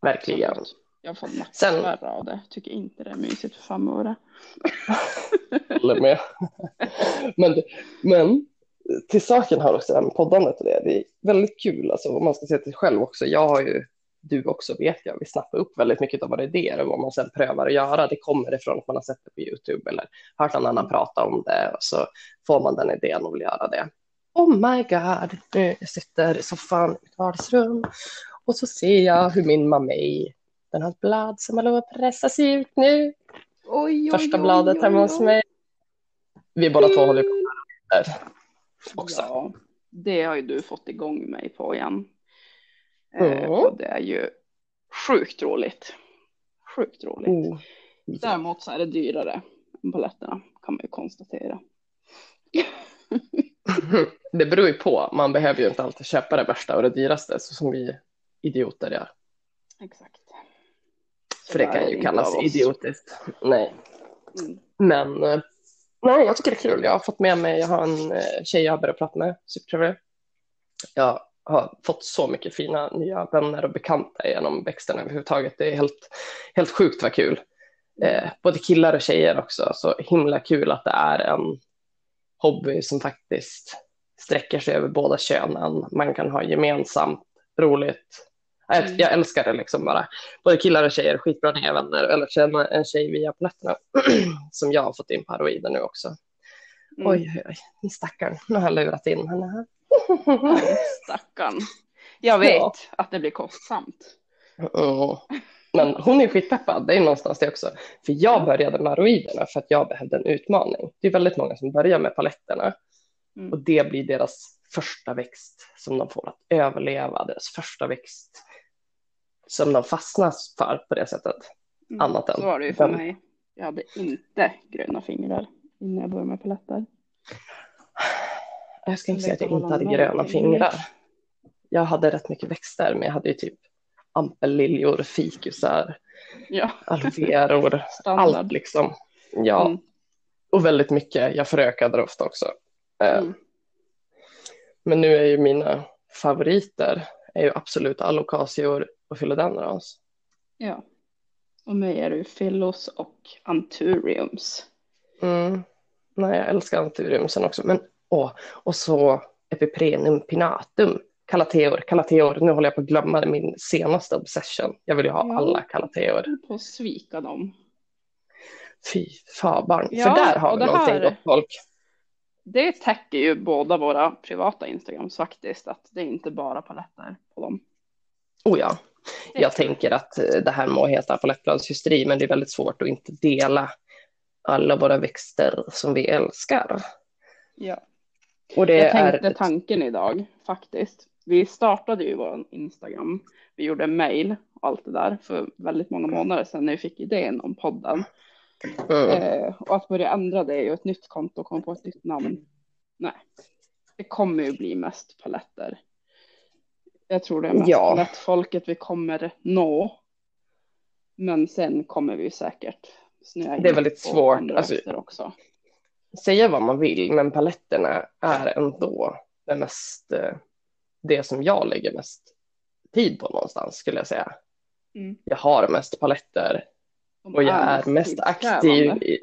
Verkligen. Jag har fått Sen- nackspärr av det. Tycker inte det är mysigt för fem öre. Håller med. men, men till saken här också, det här med poddandet och det. Det är väldigt kul, alltså om man ska se till själv också. Jag har ju, du också vet jag, vi snappar upp väldigt mycket av våra idéer och vad man sen prövar att göra. Det kommer ifrån att man har sett det på YouTube eller hört någon annan prata om det och så får man den idén och vill göra det. Oh my god, nu jag sitter i soffan i mitt vardagsrum och så ser jag hur min mamej, den har ett blad som på att pressas ut nu. Oj, Första bladet hemma hos mig. Vi båda två håller på där också. Ja, det har ju du fått igång mig på igen. Mm. och det är ju sjukt roligt. Sjukt roligt. Oh. Däremot så är det dyrare än paletterna kan man ju konstatera. Det beror ju på. Man behöver ju inte alltid köpa det värsta och det dyraste så som vi idioter gör. Exakt. För det kan ju kallas idiotiskt. Nej, Mm. men eh, nej, jag tycker det är kul. Jag har fått med mig, jag har en eh, tjej jag har börjat prata med, supertrevlig. Jag har fått så mycket fina nya vänner och bekanta genom växterna överhuvudtaget. Det är helt, helt sjukt vad kul. Eh, både killar och tjejer också. Så himla kul att det är en hobby som faktiskt sträcker sig över båda könen. Man kan ha gemensamt roligt. Jag, Mm. jag älskar det liksom bara. Både killar och tjejer, skitbra nya vänner. Eller känna en tjej via paletterna som jag har fått in på heroider nu också. Mm. Oj, oj, oj, stackarn. Nu har jag lurat in henne här. Stackarn. Jag vet Ja. att det blir kostsamt. Mm. Men hon är skitpeppad, det är någonstans det också. För jag började med aroiderna för att jag behövde en utmaning. Det är väldigt många som börjar med paletterna Mm. och det blir deras första växt som de får att överleva, deras första växt som de fastnar för på det sättet. Mm. Annat än Så var det ju för den. mig. Jag hade inte gröna fingrar innan jag började med paletter. Jag ska inte säga att jag inte hade gröna fingrar. Jag hade rätt mycket växter, men jag hade ju typ ampelliljor, fikusar, Ja, alveror, allt liksom. Ja, Mm. och väldigt mycket. Jag förökade det ofta också. Eh, Mm. Men nu är ju mina favoriter är ju absolut alokasior och philodendrons. Ja. Och mig är det ju Phillos och Anturiums. Mm. Nej, jag älskar anturiumsen också. Men, åh, och så epiprenium pinatum. Calateor, calateor. Nu håller jag på att glömma min senaste obsession. Jag vill ju ha Ja. alla calateor. Jag på att svika dem. Fy fabarn. Ja, För där har vi någonting här- gott folk. Det täcker ju båda våra privata Instagrams faktiskt. Att det är inte bara paletter på dem. Oh ja. Jag tänker att eh, det här må heta palettbladshysteri, men det är väldigt svårt att inte dela alla våra växter som vi älskar. Ja. Och det Jag tänkte är... tanken idag faktiskt. Vi startade ju vår Instagram. Vi gjorde mail och allt det där för väldigt många månader sedan när vi fick idén om podden. Mm. Eh, och att börja ändra det ju ett nytt konto och komma på ett nytt namn. Nej, det kommer ju bli mest paletter. Jag tror det är mest Ja. palettfolket vi kommer nå Men sen kommer vi säkert snöa Det är väldigt svårt, alltså- också. Säga vad man vill, men paletterna är ändå det mest, eh, det som jag lägger mest tid på någonstans skulle jag säga. Mm. Jag har mest paletter och jag är mest aktiv i,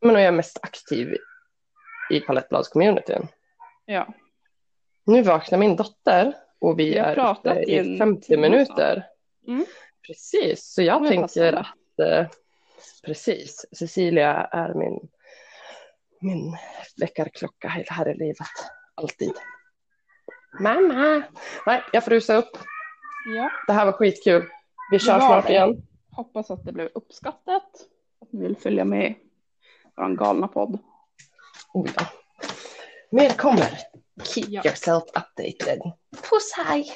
men och jag är mest aktiv i palettbladscommunityn. Ja, Nu vaknar min dotter och vi, har är ute i i en 50 timme minuter. Mm. Precis, så jag är tänker att eh, precis, Cecilia är min, min väckarklocka här i livet. Alltid. Mamma! Nej, jag får rusa upp. ja. Det här var skitkul. Vi kör var snart det. igen. Hoppas att det blev uppskattat. Att ni vill följa med vår galna podd. Oh, ja. Mer kommer. Keep Ja. yourself updated. Puss hej!